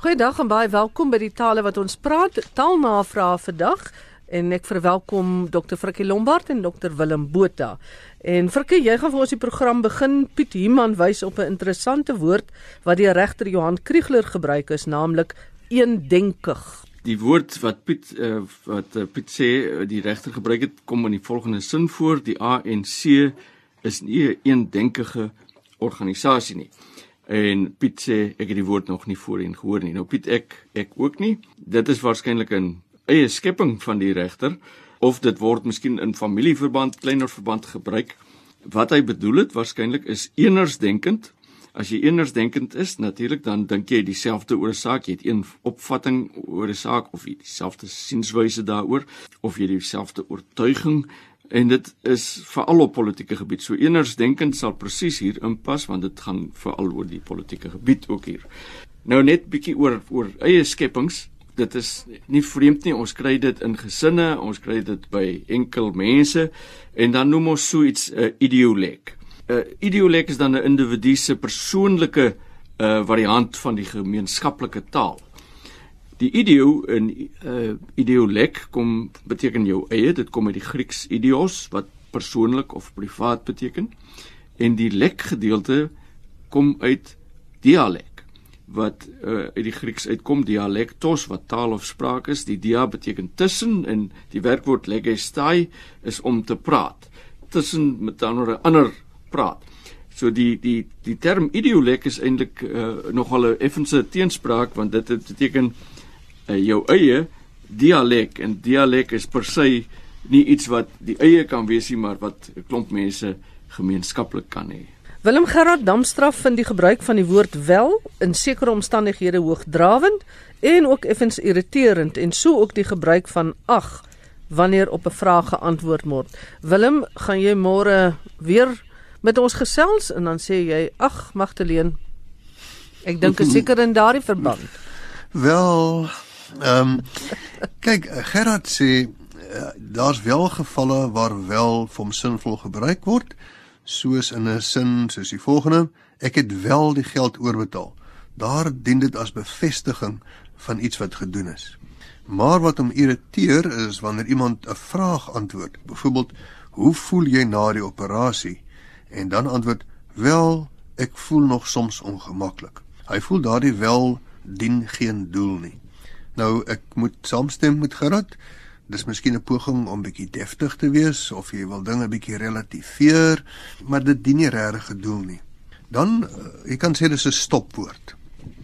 Goeiedag en baie welkom by die tale wat ons praat. Taalnavrae vandag en ek verwelkom Dr. Frikkie Lombard en Dr. Willem Botha. En Frikkie, jy gaan vir ons die program begin. Piet Human wys op 'n interessante woord wat die regter Johan Kriegler gebruik is, naamlik eendenkig. Die woord wat Piet uh, wat uh, Piet sê die regter gebruik het kom in die volgende sin voor: die ANC is nie 'n eendenkige organisasie nie. En Piet sê ek het die woord nog nie voorheen gehoor nie. Nou Piet ek ek ook nie. Dit is waarskynlik 'n eie skepping van die regter of dit word miskien in familieverband, kleiner verband gebruik. Wat hy bedoel het waarskynlik is enersdenkend. As jy enersdenkend is, natuurlik dan dink jy dieselfde oor 'n saak, jy het een opvatting oor 'n saak of jy dieselfde sienswyse daaroor of jy dieselfde oortuiging en dit is veral op politieke gebied. So enersdenkend sal presies hier inpas want dit gaan veral oor die politieke gebied ook hier. Nou net bietjie oor oor eie skepings. Dit is nie vreemd nie. Ons kry dit in gesinne, ons kry dit by enkel mense en dan noem ons so iets 'n uh, ideolek. 'n uh, Ideolek is dan 'n individu se persoonlike uh, variant van die gemeenskaplike taal. Die ideo in uh ideolek kom beteken jou eie, dit kom uit die Grieks idios wat persoonlik of privaat beteken en die lek gedeelte kom uit dialek wat uh uit die Grieks uitkom dialektos wat taal of spraak is. Die dia beteken tussen en die werkwoord legestai is om te praat. Tussen met ander ander praat. So die die die term ideolek is eintlik uh, nogal 'n effense teenspraak want dit beteken uh, jou eie dialek en dialek is per se nie iets wat die eie kan wees nie maar wat 'n klomp mense gemeenskaplik kan hê. Willem Gerard Damstraf vind die gebruik van die woord wel in sekere omstandighede hoogdrawend en ook effens irriterend en so ook die gebruik van ag wanneer op 'n vraag geantwoord word. Willem, gaan jy môre weer met ons gesels en dan sê jy ag Magdalene. Ek dink seker in daardie verband. Wel, Ehm um, kyk Gerard sê uh, daar's wel gevalle waar wel vom sinvol gebruik word soos in 'n sin soos die volgende ek het wel die geld oorbetaal. Daar dien dit as bevestiging van iets wat gedoen is. Maar wat hom irriteer is wanneer iemand 'n vraag antwoord. Byvoorbeeld, hoe voel jy na die operasie? En dan antwoord, wel, ek voel nog soms ongemaklik. Hy voel daardie wel dien geen doel nie. Nou ek moet saamstem met Gerard. Dis miskien 'n poging om bietjie deftig te wees of jy wil dinge bietjie relativeer, maar dit dien nie regtig gedoen nie. Dan eh, jy kan sê dis 'n stopwoord.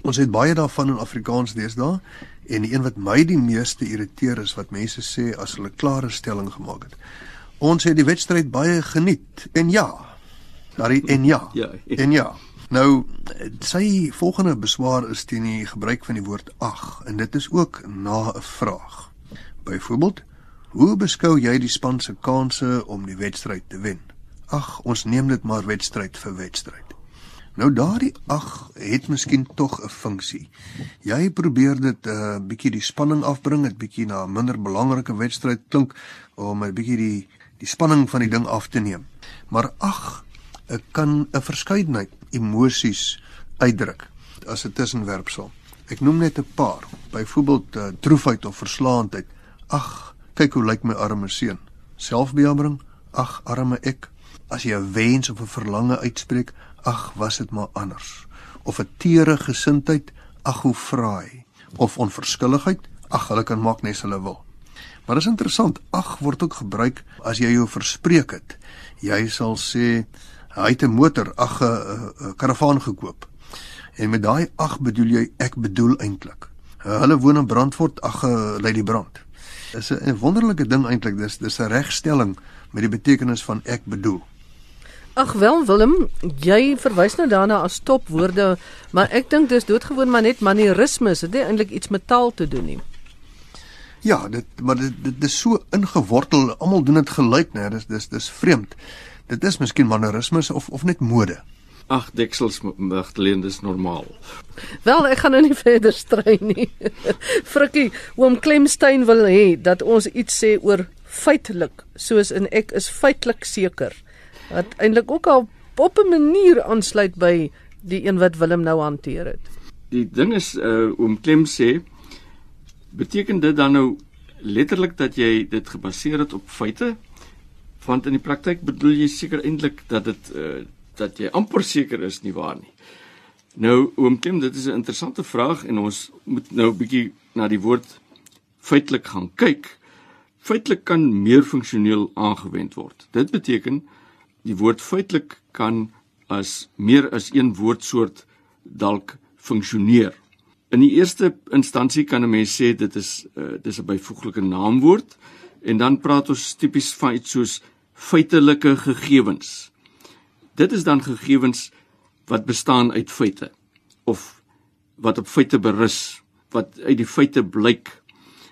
Ons het baie daarvan in Afrikaans deesdae en die een wat my die meeste irriteer is wat mense sê as hulle klare stelling gemaak het. Ons het die wedstryd baie geniet en ja. Daar en ja. ja. En ja. Nou sy volgende beswaar is teen die gebruik van die woord ag en dit is ook na 'n vraag. Byvoorbeeld, hoe beskou jy die span se kanse om die wedstryd te wen? Ag, ons neem dit maar wedstryd vir wedstryd. Nou daardie ag het miskien tog 'n funksie. Jy probeer dit 'n uh, bietjie die spanning afbring, dit bietjie na 'n minder belangrike wedstryd klink om 'n bietjie die die spanning van die ding af te neem. Maar ag, ek kan 'n verskeidenheid emosies uitdruk as 'n tussenwerpsel. Ek noem net 'n paar. Byvoorbeeld uh, droefheid of verslaandheid. Ag, kyk hoe lyk my arme seun. Selfbejammering. Ag, arme ek. As jy 'n wens of 'n verlange uitspreek, ag, was dit maar anders. Of 'n teere gesindheid, ag, hoe fraai. Of onverskilligheid, ag, hulle kan maak net hulle wil. Maar is interessant, ag word ook gebruik as jy jou verspreek het. Jy sal sê Hy het 'n motor, ag 'n karavaan gekoop. En met daai ag bedoel jy ek bedoel eintlik. Hulle woon in Brandfort, ag lei die brand. Dis 'n wonderlike ding eintlik. Dis dis 'n regstelling met die betekenis van ek bedoel. Ag wel Willem, jy verwys nou daarna as stopwoorde, maar ek dink dis doodgewoon maar net manierismes, dit het eintlik iets met taal te doen nie. Ja, dit maar dit, dit is so ingewortel, almal doen dit gelyk, né? Dis dis dis vreemd. Dit is miskien mannerismes of of net mode. Ag, deksels magteleen dis normaal. Wel, ek gaan nou nie verder strei nie. Frikkie, oom Klemstein wil hê dat ons iets sê oor feitelik, soos in ek is feitelik seker. Wat eintlik ook al op 'n manier aansluit by die een wat Willem nou hanteer het. die ding is uh oom Klem sê beteken dit dan nou letterlik dat jy dit gebaseer het op feite? Want in die praktyk bedoel jy seker eintlik dat dit uh dat jy amper seker is nie waar nie. Nou oom Klem, dit is 'n interessante vraag en ons moet nou 'n bietjie na die woord feitelik gaan kyk. Feitelik kan meer funksioneel aangewend word. Dit beteken die woord feitelik kan as meer as een woordsoort dalk funksioneer. In die eerste instansie kan 'n mens sê dit is uh, dis 'n byvoeglike naamwoord en dan praat ons tipies van iets soos feitelike gegevens. Dit is dan gegevens wat bestaan uit feite of wat op feite berus, wat uit die feite blyk.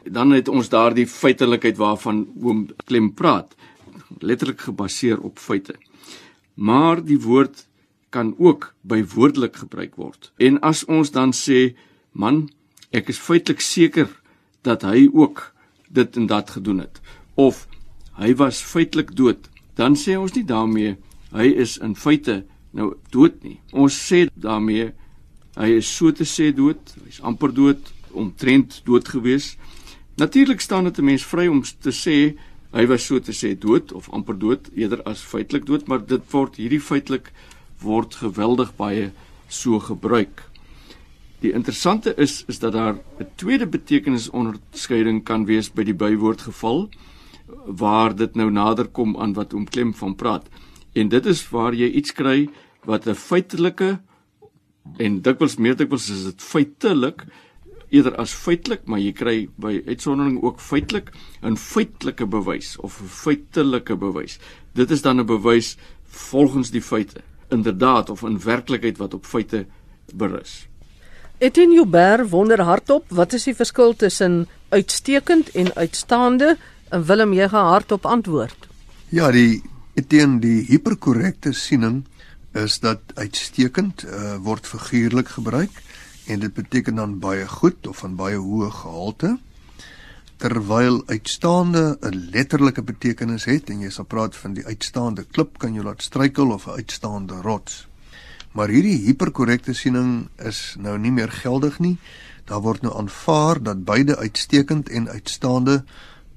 Dan het ons daardie feitelikheid waarvan oom Klem praat, letterlik gebaseer op feite. Maar die woord kan ook bywoordelik gebruik word. En as ons dan sê, man, ek is feitelik seker dat hy ook dit en dat gedoen het of hy was feitelik dood, dan sê ons nie daarmee hy is in feite nou dood nie. Ons sê daarmee hy is so te sê dood, hy's amper dood, omtrent dood gewees. Natuurlik staan dit 'n mens vry om te sê hy was so te sê dood of amper dood eerder as feitelik dood, maar dit word hierdie feitelik word geweldig baie so gebruik. Die interessante is is dat daar 'n tweede betekenisonderskeiding kan wees by die bywoord geval waar dit nou nader kom aan wat oom Klem van praat. En dit is waar jy iets kry wat 'n feitelike en dikwels meer dikwels is dit feitelik eerder as feitelik, maar jy kry by uitsondering ook feitelik 'n feitelike bewys of 'n feitelike bewys. Dit is dan 'n bewys volgens die feite inderdaad of in werklikheid wat op feite berus. Etienne Joubert wonder hardop, wat is die verskil tussen uitstekend en uitstaande? En Willem jy gaan hardop antwoord. Ja, die Etienne die hiperkorrekte siening is dat uitstekend uh, word figuurlik gebruik en dit beteken dan baie goed of van baie hoë gehalte terwyl uitstaande 'n letterlike betekenis het en jy sal praat van die uitstaande klip kan jy laat struikel of 'n uitstaande rots. Maar hierdie hiperkorrekte siening is nou nie meer geldig nie. Daar word nou aanvaar dat beide uitstekend en uitstaande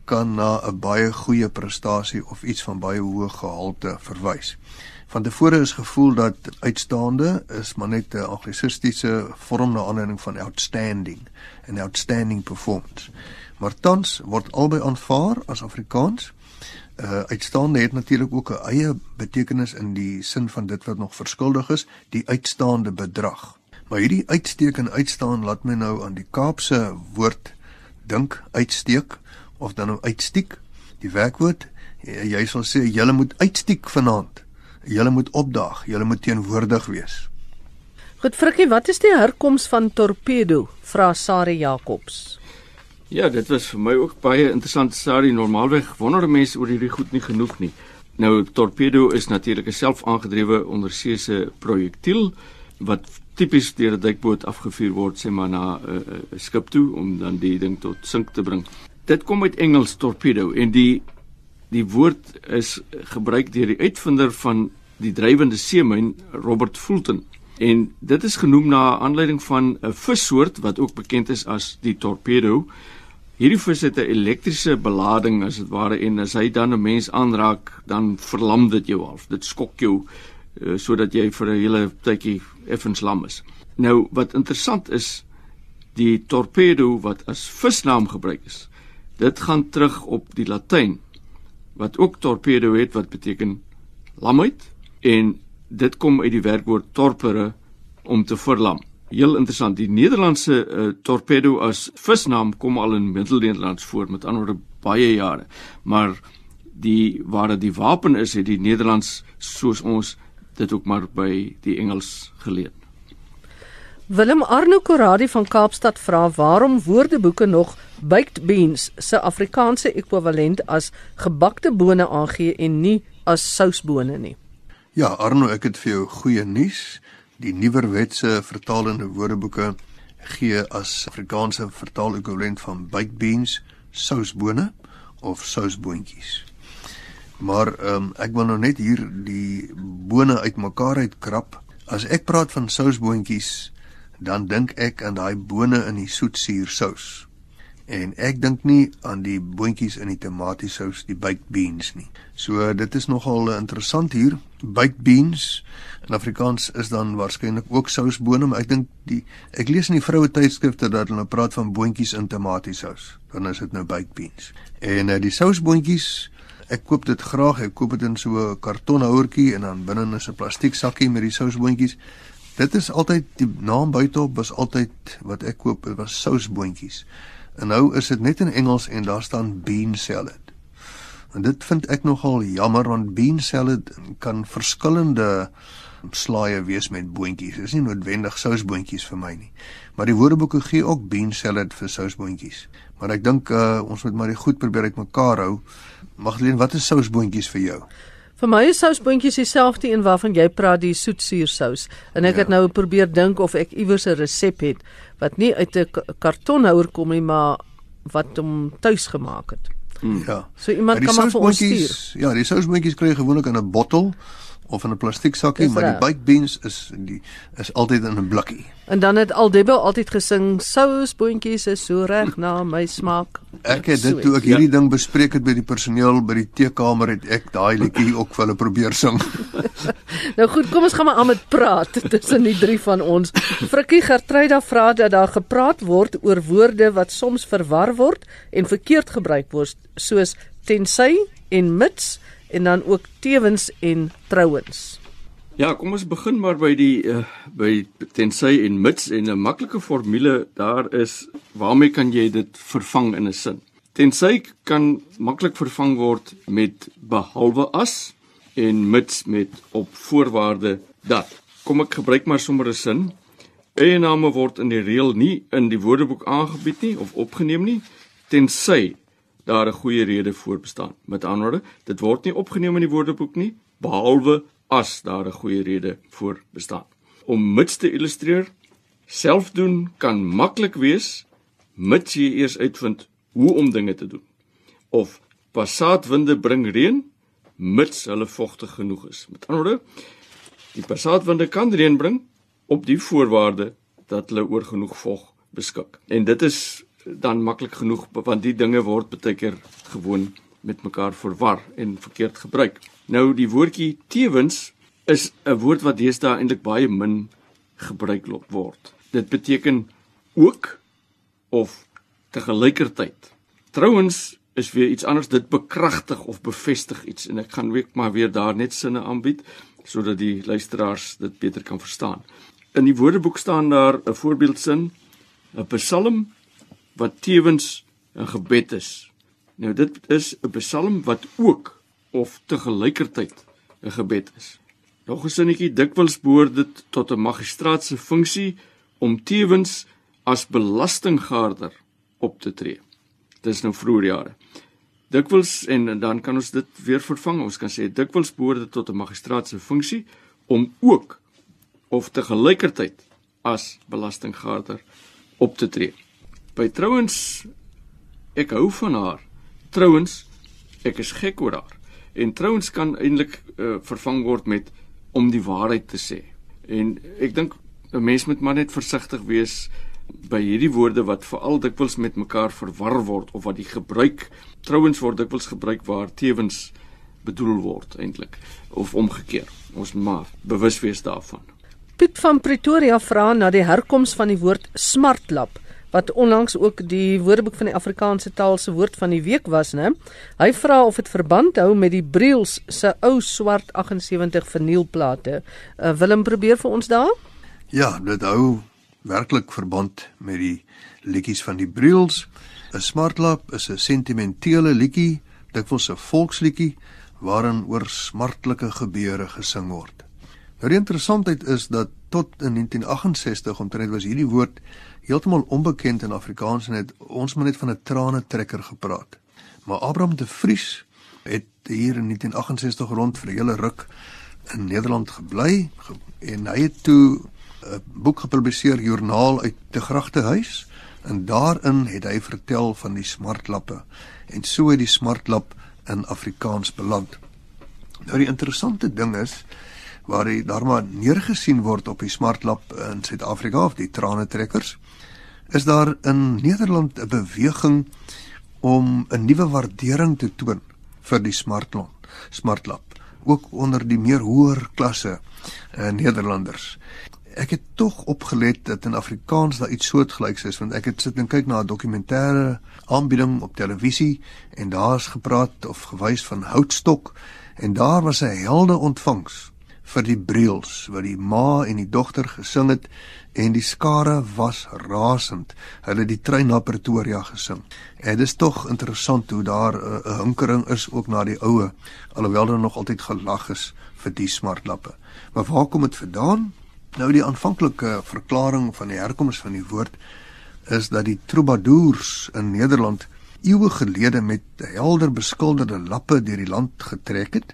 kan na 'n baie goeie prestasie of iets van baie hoë gehalte verwys. Van tevore is gevoel dat uitstaande is maar net 'n anglisistiese vorm na aanleiding van outstanding en outstanding performance maar tans word albei aanvaar as Afrikaans. Uh uitstaande het natuurlik ook 'n eie betekenis in die sin van dit wat nog verskuldig is, die uitstaande bedrag. Maar hierdie uitsteek en uitstaan laat my nou aan die Kaapse woord dink, uitsteek of dan nou uitstiek. Die werkwoord jy sal sê jy moet uitstiek vanaand. Jy moet opdaag, jy moet teenwoordig wees. Goed Frikkie, wat is die herkoms van torpedo? Vra Sari Jacobs. Ja, dit was vir my ook baie interessant storie. Normaalweg wonder mense oor hierdie goed nie genoeg nie. Nou torpedo is natuurlik 'n selfaangedrewe onderseese projektiel wat tipies deur 'n duikboot afgevuur word sê maar na 'n uh, uh, skip toe om dan die ding tot sink te bring. Dit kom uit Engels torpedo en die die woord is gebruik deur die uitvinder van die drywende seemyn Robert Fulton. En dit is genoem na aanleiding van 'n vissoort wat ook bekend is as die torpedo. Hierdie vis het 'n elektriese belading as dit ware en as hy dan 'n mens aanraak, dan verlam dit jou half. Dit skok jou uh, sodat jy vir 'n hele tydjie effens lam is. Nou wat interessant is, die torpedo wat as visnaam gebruik is, dit gaan terug op die Latyn wat ook torpedo het wat beteken lamheid en dit kom uit die werkwoord torpere om te verlam. Heel interessant. Die Nederlandse uh, torpedo as visnaam kom al in Middelnederlands voor met ander woorde baie jare. Maar die waar dit die wapen is, het die Nederlands soos ons dit ook maar by die Engels geleer. Willem Arno Koradi van Kaapstad vra waarom woordeboeke nog baked beans se Afrikaanse ekwivalent as gebakte bone aangee en nie as sousbone nie. Ja, Arno, ek het vir jou goeie nuus. Die nuwerwetse vertalende woordeboeke gee as Afrikaanse vertaal-ekwivalent van baked beans sousbone of sousboontjies. Maar ehm um, ek wil nou net hier die bone uitmekaar uitkrap. As ek praat van sousboontjies, dan dink ek aan daai bone in die soetsuursous. En ek dink nie aan die boontjies in die tomatiesous, die baked beans nie. So dit is nogal interessant hier. Baked beans in Afrikaans is dan waarskynlik ook sousbone, maar ek dink die ek lees in die vroue tydskrifte dat hulle praat van boontjies in tomatiesous. Dan is dit nou baked beans. En uh, die sousboontjies Ek koop dit graag. Ek koop dit in so 'n kartonhouertjie en dan binne is 'n plastiek sakkie met die sousboontjies. Dit is altyd die naam buiteop was altyd wat ek koop, dit was sousboontjies. En nou is dit net in Engels en daar staan bean salad. En dit vind ek nogal jammer want bean salad kan verskillende slaaie wees met boontjies. Dit is nie noodwendig sousboontjies vir my nie. Maar die woordeboeke gee ook bean salad vir sousboontjies. Maar ek dink uh, ons moet maar die goed probeer uitmekaar hou. Magdalene, wat is sousboontjies vir jou? Vir my is sousboontjies dieselfde een waarvan jy praat, die soetsuursous. En ek ja. het nou probeer dink of ek iewers 'n resep het wat nie uit 'n kartonhouer kom nie, maar wat hom tuis gemaak het. Hmm. Ja. So iemand kan maar vir ons stuur. Ja, die sousboontjies kry gewoonlik in 'n bottel of in 'n plastiek sakkie, maar die baked beans is die is altyd in 'n blikkie. En dan het Aldebo altyd gesing sousboontjies is so reg na my smaak. Ek het dit toe ek hierdie ja. ding bespreek het by die personeel by die teekamer het ek daai liedjie ook vir hulle probeer sing. nou goed, kom ons gaan maar aan met praat tussen die drie van ons. Frikkie Gertruida vra dat daar gepraat word oor woorde wat soms verwar word en verkeerd gebruik word soos tensy en mits en dan ook tewens en trouens. Ja, kom ons begin maar by die uh, by tensy en mits en 'n maklike formule daar is waarmee kan jy dit vervang in 'n sin? Tensy kan maklik vervang word met behalwe as en mits met op voorwaarde dat. Kom ek gebruik maar sommer 'n sin. Eiename word in die reël nie in die woordeboek aangebied nie of opgeneem nie tensy daar 'n goeie rede voor bestaan. Met ander woorde, dit word nie opgeneem in die woordeboek nie behalwe as daar 'n goeie rede voor bestaan. Om mits te illustreer, selfdoen kan maklik wees mits jy eers uitvind hoe om dinge te doen. Of passaatwinde bring reën mits hulle vogtig genoeg is. Met ander woorde, die passaatwinde kan reën bring op die voorwaarde dat hulle oor genoeg vog beskik. En dit is dan maklik genoeg want die dinge word baie keer gewoon met mekaar verwar en verkeerd gebruik. Nou die woordjie tewens is 'n woord wat deesdae eintlik baie min gebruik word. Dit beteken ook of te gelykertyd. Trouwens is weer iets anders dit bekragtig of bevestig iets en ek gaan weer maar weer daar net sinne aanbied sodat die luisteraars dit beter kan verstaan. In die Woordeboek staan daar 'n voorbeeldsin, 'n Psalm wat tewens 'n gebed is. Nou dit is 'n psalm wat ook of te gelykertyd 'n gebed is. Nog 'n sinnetjie dikwels behoort dit tot 'n magistraat se funksie om tewens as belastinggaarder op te tree. Dis nou vroeër jare. Dikwels en dan kan ons dit weer vervang. Ons kan sê dikwels behoort dit tot 'n magistraat se funksie om ook of te gelykertyd as belastinggaarder op te tree. By trouens ek hou van haar. Trouens ek is gek oor haar. En trouens kan eintlik uh, vervang word met om die waarheid te sê. En ek dink 'n mens moet maar net versigtig wees by hierdie woorde wat veral dikwels met mekaar verwar word of wat die gebruik trouens word dikwels gebruik waar tewens bedoel word eintlik of omgekeer. Ons maar bewus wees daarvan. Piet van Pretoria vra na die herkoms van die woord smartlap wat onlangs ook die Woordeboek van die Afrikaanse taal se woord van die week was, né? Hy vra of dit verband hou met die Briels se ou swart 78 vinylplate. Uh, Willem probeer vir ons daar? Ja, dit hou werklik verband met die liedjies van die Briels. 'n Smartlap is 'n sentimentele liedjie, dikwels 'n volksliedjie waarin oor smartlike gebeure gesing word. Nou die interessantheid is dat tot in 1968 omtrent was hierdie woord heeltemal onbekend in Afrikaans en het ons maar net van 'n trane trekker gepraat. Maar Abraham de Vries het hier in 1968 rond vir 'n hele ruk in Nederland gebly en hy het toe 'n boek gepubliseer, joernaal uit te Gragtehuis en daarin het hy vertel van die smartlappe en so het die smartlap in Afrikaans beland. Nou die interessante ding is waar daar maar neergesien word op die smartlap in Suid-Afrika of die trane trekkers, is daar in Nederland 'n beweging om 'n nuwe waardering te toon vir die smartlap, smartlap, ook onder die meer hoër klasse uh, Nederlanders. Ek het tog opgelet dat in Afrikaans daar iets soortgelyks is want ek het sit en kyk na 'n dokumentêre aanbieding op televisie en daar's gepraat of gewys van houtstok en daar was 'n helde ontvangs vir die Briels wat die ma en die dogter gesing het en die skare was rasend. Hulle het die trein na Pretoria gesing. En dit is tog interessant hoe daar 'n uh, hinkering is ook na die oue alhoewel daar nog altyd gelag is vir die smartlappe. Maar waar kom dit vandaan? Nou die aanvanklike verklaring van die herkoms van die woord is dat die troubadours in Nederland eeue gelede met helder beskilderde lappe deur die land getrek het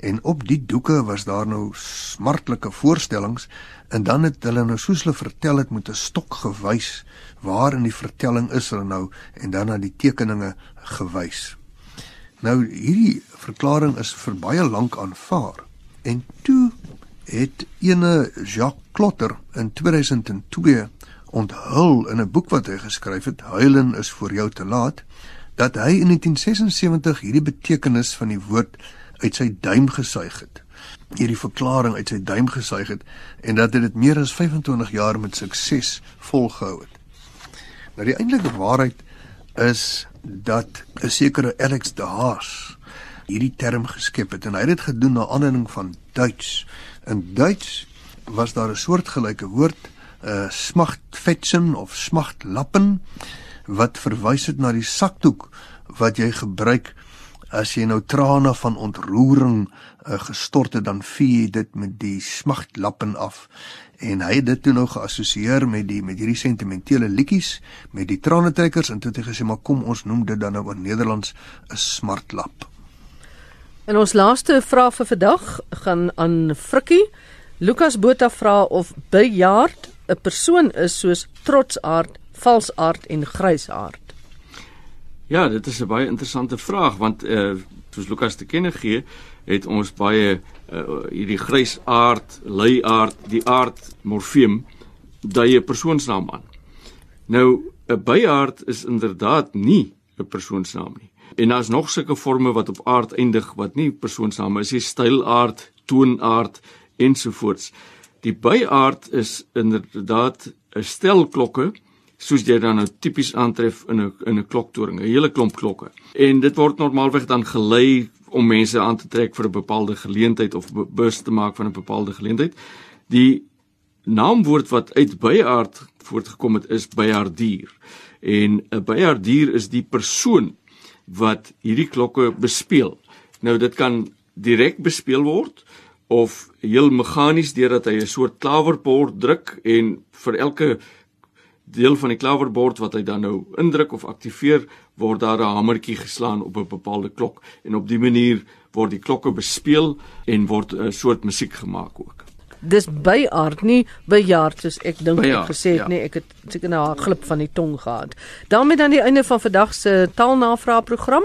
en op die doeke was daar nou smartlike voorstellings en dan het hulle nou soos hulle vertel het met 'n stok gewys waar in die vertelling is hulle nou en dan na die tekeninge gewys. Nou hierdie verklaring is vir baie lank aanvaar en toe het ene Jacques Klotter in 2002 onthul in 'n boek wat hy geskryf het, Huilen is vir jou te laat, dat hy in 1976 hierdie betekenis van die woord uit sy duim gesuig het. Hierdie verklaring uit sy duim gesuig het en dat hy dit meer as 25 jaar met sukses volgehou het. Nou die eintlike waarheid is dat 'n sekere Alex de Haas hierdie term geskep het en hy het dit gedoen na aanleiding van Duits In Duits was daar 'n soortgelyke woord, uh, smachtfetzen of smachtlappen wat verwys het na die sakdoek wat jy gebruik as jy nou trane van ontroering uh, gestort het dan vee jy dit met die smachtlappen af en hy het dit toe nou geassosieer met die met hierdie sentimentele liedjies met die tranetrekkers en toe het hy gesê maar kom ons noem dit dan nou in Nederlands 'n smartlap. En ons laaste vraag vir vandag gaan aan Frikkie. Lukas Botha vra of bejaard 'n persoon is soos trotsaard, valsaard en grysaard. Ja, dit is 'n baie interessante vraag want eh uh, soos Lukas te kenne gee, het ons baie uh, hierdie grysaard, luiaard, die aard morfeem daai 'n persoonsnaam aan. Nou 'n bejaard is inderdaad nie 'n persoonsnaam nie. En daar's nog sulke forme wat op aard eindig wat nie persoonsname is nie, stylaard, toonaard ensovoorts. Die byaard is inderdaad 'n stel klokke soos jy dan nou tipies aantref in 'n in 'n kloktoring, 'n hele klomp klokke. En dit word normaalweg dan gelei om mense aan te trek vir 'n bepaalde geleentheid of bewus te maak van 'n bepaalde geleentheid. Die naamwoord wat uit byaard voortgekom het is byardier. En 'n byardier is die persoon wat hierdie klokke bespeel. Nou dit kan direk bespeel word of heel meganies deurdat hy 'n soort klawerbord druk en vir elke deel van die klawerbord wat hy dan nou indruk of aktiveer word daar 'n hamertjie geslaan op 'n bepaalde klok en op dië manier word die klokke bespeel en word 'n soort musiek gemaak ook dis by aard nie bejaard soos ek dink ek gesê het ja. nie ek het seker nou 'n glip van die tong gehad. daarmee dan die einde van vandag se taalnavraag program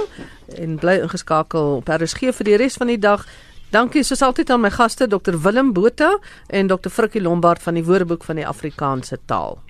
en bly ingeskakel op RSG vir die res van die dag. Dankie soos altyd aan my gaste Dr Willem Botha en Dr Frikkie Lombard van die Woordeboek van die Afrikaanse taal.